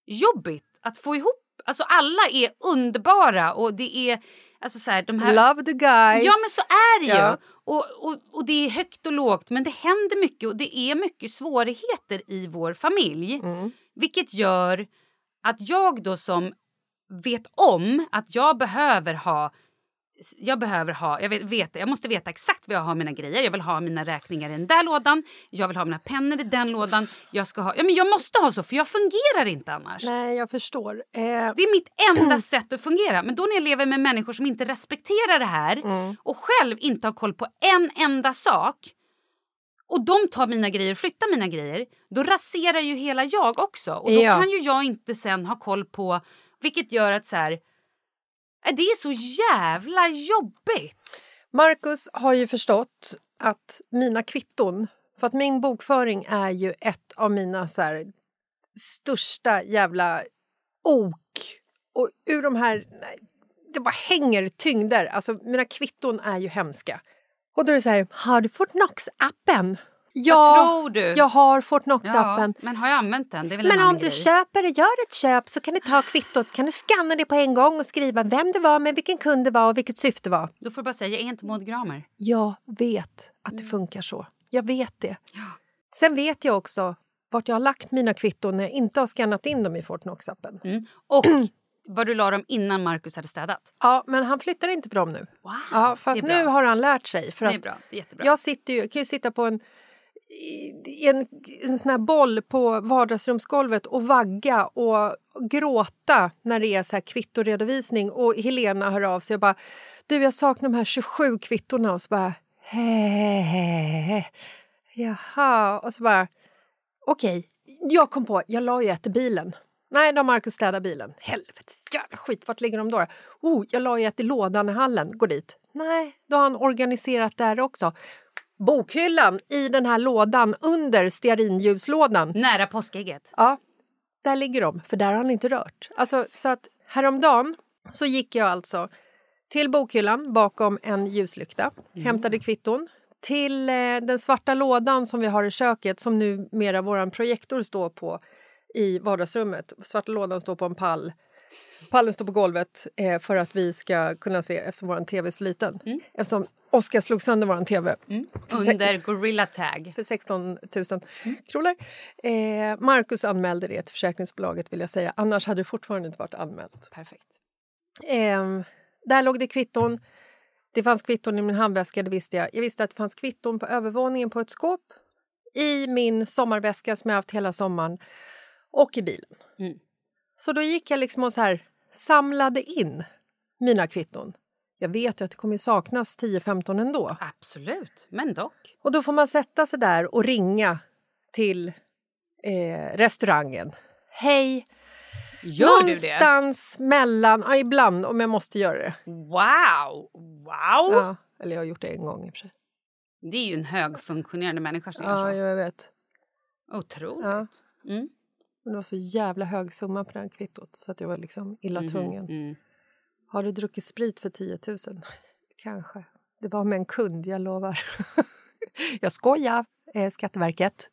skitjobbigt att få ihop. Alltså alla är underbara och det är alltså så här, de här... Love the guys. Ja men så är det Ja. ju. Och, och, och det är högt och lågt men det händer mycket och det är mycket svårigheter i vår familj. Mm. Vilket gör att jag då som vet om att jag behöver ha jag behöver ha, jag vet, vet, jag måste veta exakt vad jag har mina grejer. Jag vill ha mina räkningar i den där lådan. Jag vill ha mina pennor i den lådan. Jag ska ha, ja men jag måste ha så för jag fungerar inte annars. Nej, jag förstår. Eh, Det är mitt enda sätt att fungera. Men då när jag lever med människor som inte respekterar det här Mm. och själv inte har koll på en enda sak och de tar mina grejer och flyttar mina grejer, då raserar ju hela jag också. Och då Ja. kan ju jag inte sen ha koll på Vilket gör att så här, äh, det är så jävla jobbigt. Marcus har ju förstått att mina kvitton... För att min bokföring är ju ett av mina så här, största jävla ok. Och ur de här... Nej, det bara hänger tyngder. Alltså, mina kvitton är ju hemska. Och då är det så här, har du Fortnox-appen? Ja, Vad tror du? jag har Fortnox-appen. Men har jag använt den? Det är väl Men en om annan du grej. köper och gör ett köp så kan du ta kvittot så kan du scanna det på en gång och skriva vem det var, med vilken kund det var och vilket syfte det var. Då får du bara säga, jag är inte Maud Gramer. Jag vet att det funkar så. Jag vet det. Sen vet jag också vart jag har lagt mina kvitton när jag inte har skannat in dem i Fortnox-appen. Mm. Och var du la dem innan Marcus hade städat. Ja, men han flyttar inte på dem nu. Wow, ja, för att nu har han lärt sig. För Det är bra, det är jättebra. Jag sitter ju, kan ju sitta på en, i en, en sån här boll på vardagsrumsgolvet och vagga och gråta när det är så här kvittoredovisning och Helena hör av sig och bara du jag saknar de här 27 kvittorna och så bara Hehehe. Jaha, och så bara okej, jag kom på, jag la ju ett i bilen. Nej, då har Marcus städat bilen. Helvetes jävla skit, vart ligger de då? Oh, jag la ju ett i lådan i hallen, går dit. Nej, då har han organiserat där också. Bokhyllan i den här lådan under stearinljuslådan. Nära påskägget. Ja, där ligger de, för där har han inte rört. Alltså, så att häromdagen så gick jag alltså till bokhyllan bakom en ljuslykta, hämtade kvitton till eh, den svarta lådan som vi har i köket som numera vår projektor står på i vardagsrummet. Svarta lådan står på en pall. Pallen står på golvet eh, för att vi ska kunna se eftersom vår tv är så liten. Eftersom Oskar slog sönder vår tv. Se- Under Gorilla Tag. för 16 000 kronor. Eh, Marcus anmälde det till försäkringsbolaget vill jag säga. Annars hade det fortfarande inte varit anmält. Perfekt. Eh, där låg det kvitton. Det fanns kvitton i min handväska, det visste jag. Jag visste att det fanns kvitton på övervåningen på ett skåp i min sommarväska som jag haft hela sommaren och i bilen. Mm. Så då gick jag liksom och så här, samlade in mina kvitton. Jag vet ju att det kommer saknas 10-15 ändå. Absolut, men dock. Och då får man sätta sig där och ringa till eh, restaurangen. Hej! Gör du det? Någonstans mellan... Ja, ibland om jag måste göra det. Wow! Wow! Ja, eller jag har gjort det en gång i och för sig. Det är ju en högfunktionerande människa som Ja, gör jag vet. Otroligt. Ja. Mm. Men det var så jävla hög summa på det här kvittot så att jag var liksom illa Mhm, tvungen. mm. Har du druckit sprit för 10 000? Kanske. Det var med en kund, jag lovar. jag skojar, eh, Skatteverket.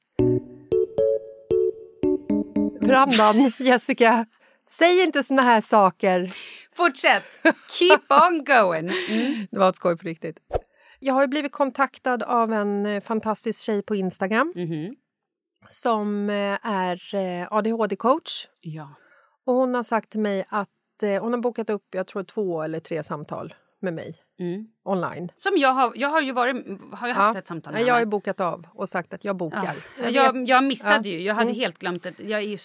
Brandan, Jessica. Säg inte såna här saker. Fortsätt! Keep on going! Mm. Det var ett skoj på riktigt. Jag har blivit kontaktad av en eh, fantastisk tjej på Instagram Mhm. Som eh, är eh, adhd-coach. Ja. Och hon har sagt till mig att eh, hon har bokat upp jag tror två eller tre samtal med mig Mm. online. Som jag har, jag har ju varit, har ju haft ett samtal med Jag har bokat av och sagt att jag bokar. Ja. Jag, jag missade Ja. ju, jag hade Mm. helt glömt det. Jag är ju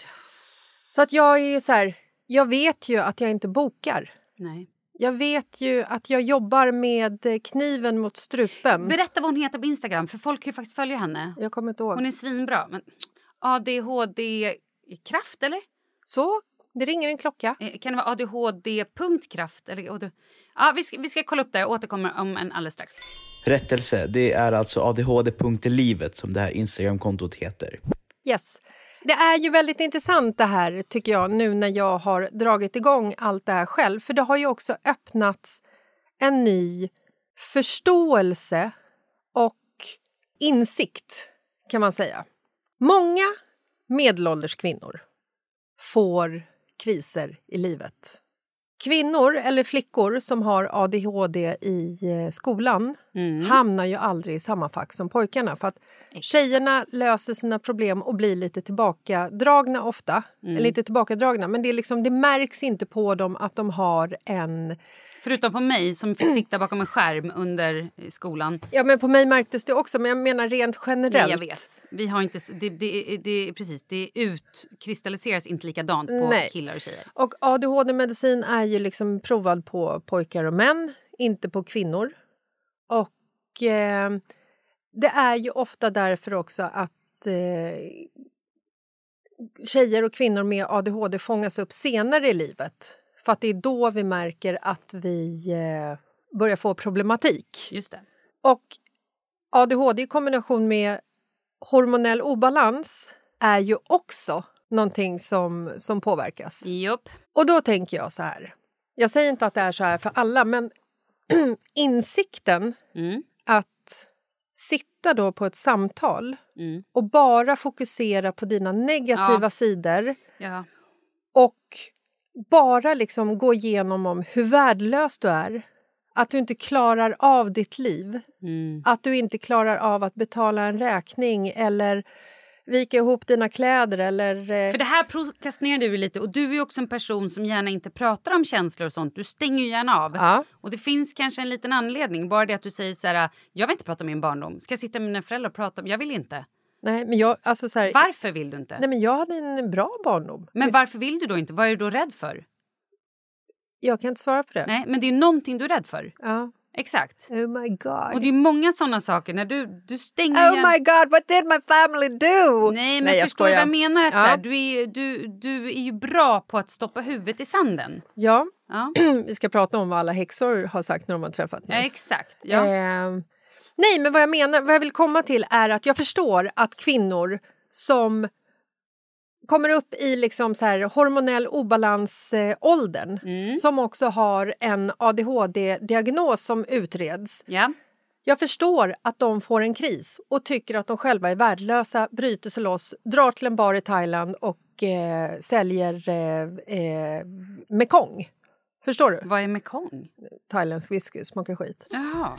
så... Att jag är så här, jag vet ju att jag inte bokar. Nej. Jag vet ju att jag jobbar med kniven mot strupen. Berätta vad hon heter på Instagram, för folk kan ju faktiskt följa henne. Jag kommer inte ihåg. Hon är svinbra. Men ADHD-kraft, eller? Så, det ringer en klocka. Eh, Kan det vara ADHD-kraft? Eller, ja, vi, ska, vi ska kolla upp det. Jag återkommer om en alldeles strax. Rättelse, det är alltså adhd.livet som det här Instagramkontot heter. Yes. Det är ju väldigt intressant det här tycker jag nu när jag har dragit igång allt det här själv. För det har ju också öppnats en ny förståelse och insikt kan man säga. Många medelålders kvinnor får kriser i livet. Kvinnor eller flickor som har adhd i eh, skolan hamnar ju aldrig i samma fack som pojkarna. För att Tjejerna löser sina problem och blir lite tillbakadragna ofta. Mm. Eller inte tillbakadragna, men det, är liksom, det märks inte på dem att de har en... Förutom på mig som fick sitta bakom en skärm under eh, skolan. Ja, men på mig märktes det också, men jag menar rent generellt. Nej, jag vet. Vi har inte, det, det, det, precis, det utkristalliseras inte likadant på Nej. killar och tjejer. Och adhd-medicin är ju liksom provad på pojkar och män, inte på kvinnor. Och eh, det är ju ofta därför också att eh, tjejer och kvinnor med ADHD fångas upp senare i livet. För att det är då vi märker att vi eh, börjar få problematik. Just det. Och ADHD i kombination med hormonell obalans är ju också någonting som, som påverkas. Jopp. Och då tänker jag så här. Jag säger inte att det är så här för alla, men insikten Mm. att sitta då på ett samtal Mm. och bara fokusera på dina negativa Ja. sidor Ja. och bara liksom gå igenom om hur värdelös du är. Att du inte klarar av ditt liv. Mm. Att du inte klarar av att betala en räkning eller vika ihop dina kläder eller... eh, För det här prokrastinerar du lite och du är också en person som gärna inte pratar om känslor och sånt. Du stänger gärna av. Ja. Och det finns kanske en liten anledning. Bara det att du säger så här, jag vill inte prata om min barndom. Ska jag sitta med mina föräldrar och prata om, jag vill inte. Nej, men jag, alltså så här, Varför vill du inte? Nej, men jag hade en bra barndom. Men varför vill du då inte? Vad är du då rädd för? Jag kan inte svara på det. Nej, men det är någonting du är rädd för. Ja. Exakt. Oh my god. Och det är många såna saker när du, du stänger Oh igen- my god, what did my family do? Nej, men Nej, jag förstår du vad jag skojar. menar? Att Ja. så här, du, är, du, du är ju bra på att stoppa huvudet i sanden. Ja, Ja, vi ska prata om vad alla häxor har sagt när de har träffat ja mig. exakt. Ja. Ehm, nej, men vad jag menar, vad jag vill komma till är att jag förstår att kvinnor som kommer upp i liksom så här hormonell obalansåldern Mm. som också har en ADHD-diagnos som utreds. Ja. Jag förstår att de får en kris och tycker att de själva är värdelösa, bryter sig loss, drar till en bar i Thailand och eh, säljer eh, eh, mekong. Förstår du? Vad är mekong? Thailändsk whisky, smakar skit. Jaha,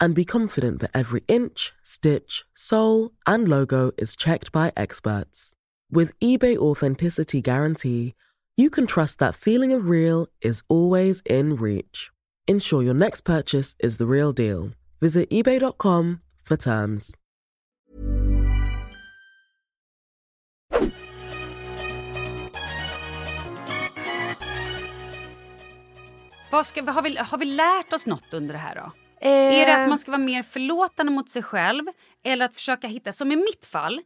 and be confident that every inch, stitch, sole, and logo is checked by experts. With eBay Authenticity Guarantee, you can trust that feeling of real is always in reach. Ensure your next purchase is the real deal. Visit eBay.com for terms. Vad ska, har, vi, har vi lärt oss något under det här då? Eh. Är det att man ska vara mer förlåtande mot sig själv? Eller att försöka hitta, som i mitt fall.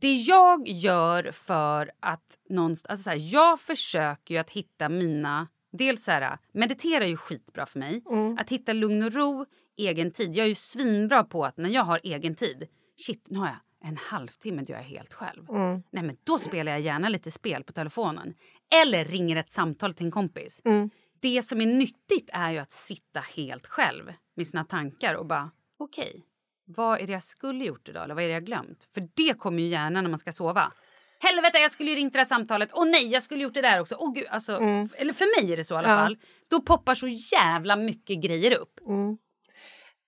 Det jag gör för att någonstans... Alltså så här, jag försöker ju att hitta mina... Dels så här, meditera är ju skitbra för mig. Mm. Att hitta lugn och ro, egen tid. Jag är ju svinbra på att när jag har egen tid... Shit, nu har jag en halvtimme då jag är helt själv. Mm. Nej, men då spelar jag gärna lite spel på telefonen. Eller ringer ett samtal till en kompis. Mm. Det som är nyttigt är ju att sitta helt själv med sina tankar och bara okej, vad är det jag skulle gjort idag eller vad är det jag glömt? För det kommer ju gärna när man ska sova. Helvete, jag skulle ju ringt det där samtalet. Åh nej, jag skulle gjort det där också. Åh gud, alltså, Mm. Eller för mig är det så i alla Ja. fall. Då poppar så jävla mycket grejer upp. Mm.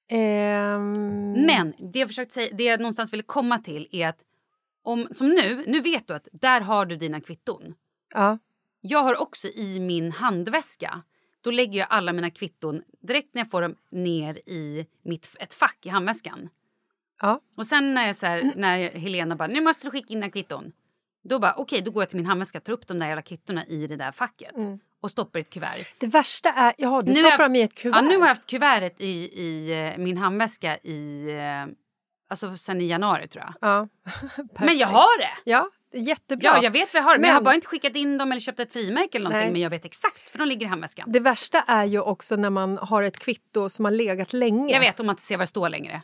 Ehm, Men det jag försökt säga, det jag någonstans ville komma till är att om, som nu, nu vet du att där har du dina kvitton. Ja. Jag har också i min handväska, då lägger jag alla mina kvitton direkt när jag får dem ner i mitt, ett fack i handväskan. Ja. Och sen när, jag, så här, när Helena bara, nu måste du skicka in dina kvitton. Då bara, okej, då går jag till min handväska, tar upp de där jävla kvittona i det där facket Mm. och stoppar i ett kuvert. Det värsta är... Ja, du Nu stoppar dem i ett kuvert. Ja, nu har jag haft kuvertet i, i eh, min handväska i... eh, Alltså sen i januari tror jag. Ja. Men jag har det! Ja, jättebra. Ja, jag vet vad jag har. Men, Men- jag har bara inte skickat in dem eller köpt ett frimärke eller någonting. Nej. Men jag vet exakt för de ligger i handväskan. Det värsta är ju också när man har ett kvitto som har legat länge. Jag vet om man inte ser vad det står längre.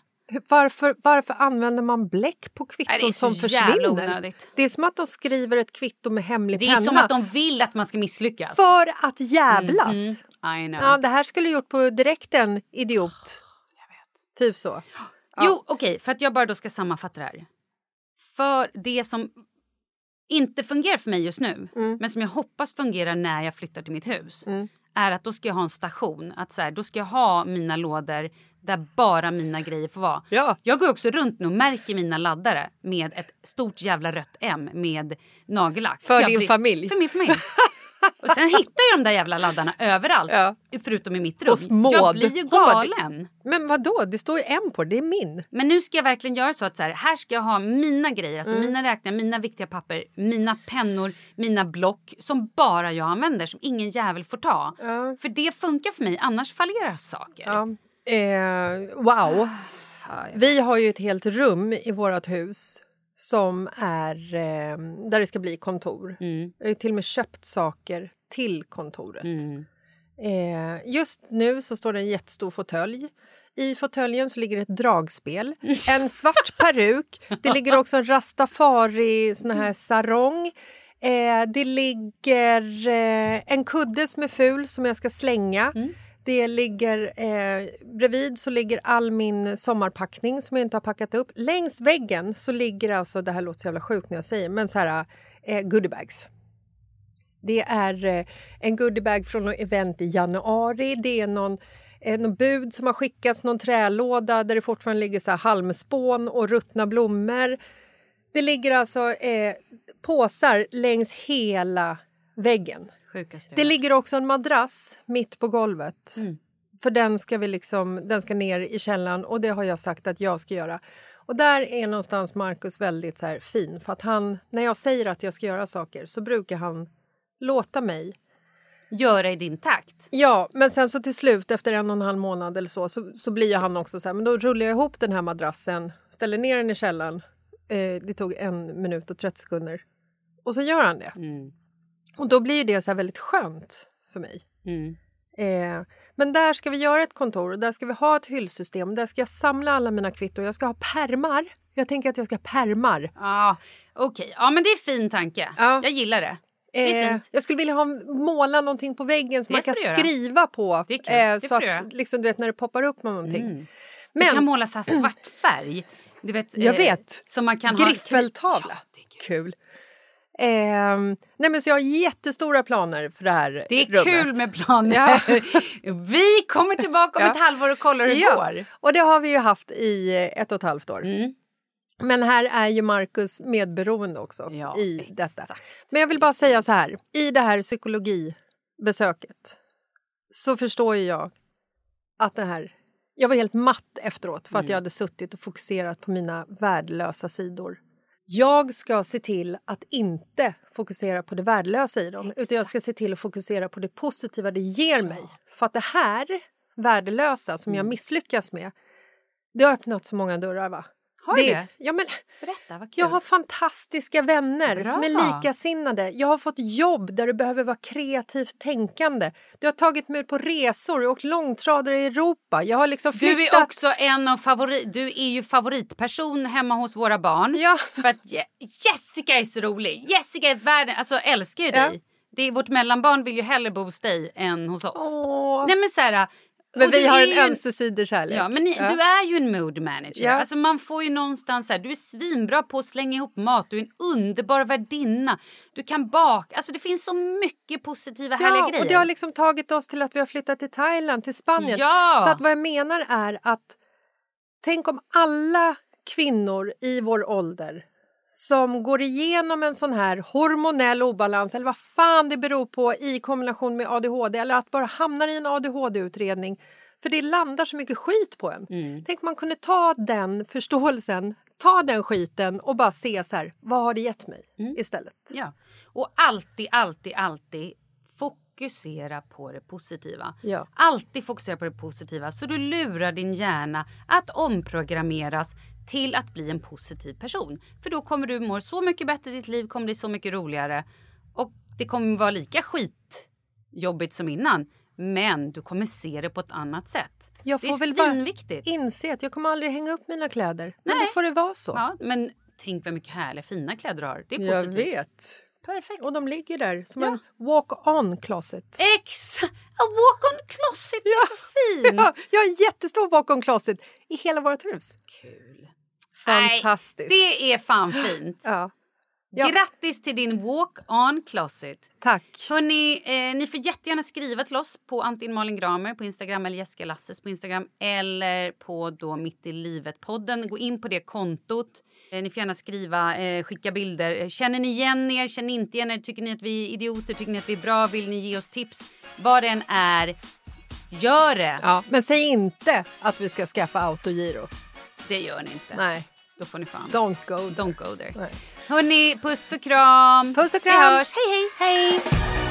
Varför, varför använder man bläck på kvitton som försvinner? onödigt. Det är som att de skriver ett kvitto med hemlig Det är penna. som att de vill att man ska misslyckas. För att jävlas. Mm, know. Ja, det här skulle du gjort på direkten, idiot. Typ så. Jo, okej, för att jag bara då ska sammanfatta det här. För det som inte fungerar för mig just nu, Mm. men som jag hoppas fungerar när jag flyttar till mitt hus, är att då ska jag ha en station. Att så här, då ska jag ha mina lådor där bara mina grejer får vara. Ja. Jag går också runt nu och märker mina laddare med ett stort jävla rött M med nagellack. För jag din familj. För min familj. och sen hittar jag de där jävla laddarna överallt, förutom i mitt rum. Hos Maud. Jag blir ju galen. Men vad då? Det står ju en på det. Är min. Men nu ska jag verkligen göra så att så här, här ska jag ha mina grejer, alltså Mm. mina räkningar, mina viktiga papper, mina pennor, mina block som bara jag använder, som ingen jävel får ta. För det funkar för mig, annars fallerar saker. Ja. Eh, wow. Vi har ju ett helt rum i vårt hus som är eh, där det ska bli kontor. Mm. Jag har till och med köpt saker till kontoret. Eh, just nu så står det en jättestor fåtölj. I fåtöljen så ligger ett dragspel, en svart peruk. Det ligger också en rastafari sån här sarong. Eh, det ligger eh, en kudde som är ful som jag ska slänga. Det ligger, eh, bredvid så ligger all min sommarpackning som jag inte har packat upp. Längs väggen så ligger alltså, det här låter så jävla sjukt när jag säger men så här eh, goodiebags. Det är eh, en goodiebag från något event i januari. Det är någon, eh, någon bud som har skickats, någon trälåda där det fortfarande ligger så här halmspån och ruttna blommor. Det ligger alltså eh, påsar längs hela väggen. Sjukaste Det ligger också en madrass mitt på golvet. För den ska, vi liksom, den ska ner i källaren och det har jag sagt att jag ska göra. Och där är någonstans Markus väldigt så fin. För att han, när jag säger att jag ska göra saker så brukar han låta mig Göra i din takt. Ja, men sen så till slut efter en och en halv månad eller så, så, så blir han också så här, men då rullar jag ihop den här madrassen, ställer ner den i källaren. Eh, det tog en minut och 30 sekunder. Och så gör han det. Och då blir det så väldigt skönt för mig. Eh, men där ska vi göra ett kontor och där ska vi ha ett hyllsystem. Där ska jag samla alla mina kvitton. Jag ska ha permar. Jag tänker att jag ska ha permar. Ja, okej. Ja, men det är fin tanke. Jag gillar det. Det är Eh, fint. jag skulle vilja ha, måla någonting på väggen som man kan du skriva på. Det kul. eh, Det så att du liksom, du vet när det poppar upp någonting. Du Men kan måla så svart färg. Du vet, jag eh, vet. Som man kan ha... Griffeltavla. kul. Ehm, nej men så jag har jättestora planer för det här Det är rummet. kul med planer. Ja. Vi kommer tillbaka om Ja. ett halvår och kollar hur det Ja, går. och det har vi ju haft i eh, ett och ett halvt år. Mm. Men här är ju Markus medberoende också i detta. Men jag vill bara säga så här, i det här psykologibesöket så förstår ju jag att det här... Jag var helt matt efteråt för att Mm. jag hade suttit och fokuserat på mina värdelösa sidor. Jag ska se till att inte fokusera på det värdelösa i dem utan jag ska se till att fokusera på det positiva det ger mig. För att det här värdelösa som Mm. jag misslyckas med det har öppnat så många dörrar. va? Har det? Ja, men, Berätta, vad kul. jag har fantastiska vänner Bra. som är likasinnade. Jag har fått jobb där du behöver vara kreativt tänkande. Du har tagit mig ut på resor och åkt långtradare i Europa. Jag har liksom Du flyttat... är också en av favorit... Du är ju favoritperson hemma hos våra barn. Ja. För att Je- Jessica är så rolig. Jessica är världen... Alltså älskar ju Ja. dig. Det är, vårt mellanbarn vill ju hellre bo hos dig än hos oss. Åh. Nej men så här, Men vi har en ömsesidig kärlek. Ja, men ni, Ja. du är ju en mood manager. Ja. Alltså man får ju någonstans här, du är svinbra på att slänga ihop mat, du är en underbar värdinna, du kan baka. Alltså det finns så mycket positiva härliga Ja, grejer. och det har liksom tagit oss till att vi har flyttat till Thailand, till Spanien. Ja. Så att vad jag menar är att tänk om alla kvinnor i vår ålder som går igenom en sån här hormonell obalans eller vad fan det beror på i kombination med ADHD eller att bara hamnar i en ADHD-utredning För det landar så mycket skit på en. Mm. Tänk man kunde ta den förståelsen, ta den skiten och bara se så här, vad har det gett mig istället? Ja. Och alltid, alltid, alltid fokusera på det positiva. Ja. Alltid fokusera på det positiva så du lurar din hjärna att omprogrammeras till att bli en positiv person. För då kommer du må så mycket bättre i ditt liv, kommer bli så mycket roligare och det kommer vara lika skitjobbigt som innan. Men du kommer se det på ett annat sätt. Jag det får är väl bara svinviktigt. inse att jag kommer aldrig hänga upp mina kläder. Men då får det vara så. Ja, men tänk vad mycket härliga fina kläder du har. Det är Jag positivt. vet. Perfekt. Och de ligger där som en walk-on closet. Ex! A walk-on closet är så fint! Ja, jag har en jättestor walk-on closet i hela vårt hus. Kul. Fantastiskt. Nej, det är fan fint. Ja. Ja. Grattis till din walk-on closet. Tack. Hörrni, eh, ni får jättegärna skriva till oss på antingen Malin Gramer på Instagram eller Jessica Lasses på Instagram eller på då Mitt i livet-podden. Gå in på det kontot. Eh, ni får gärna skriva, eh, skicka bilder. Eh, Känner ni igen er? Känner ni inte igen er? Tycker ni att vi är idioter? Tycker ni att vi är bra? Vill ni ge oss tips? Vad det än är, gör det! Ja, men säg inte att vi ska skaffa autogiro. Det gör ni inte. Nej. Då får ni fan... Don't go. Don't go there. Nej. Hörni, puss och kram! Puss och Vi kram. hörs. Hej, hej! Hej!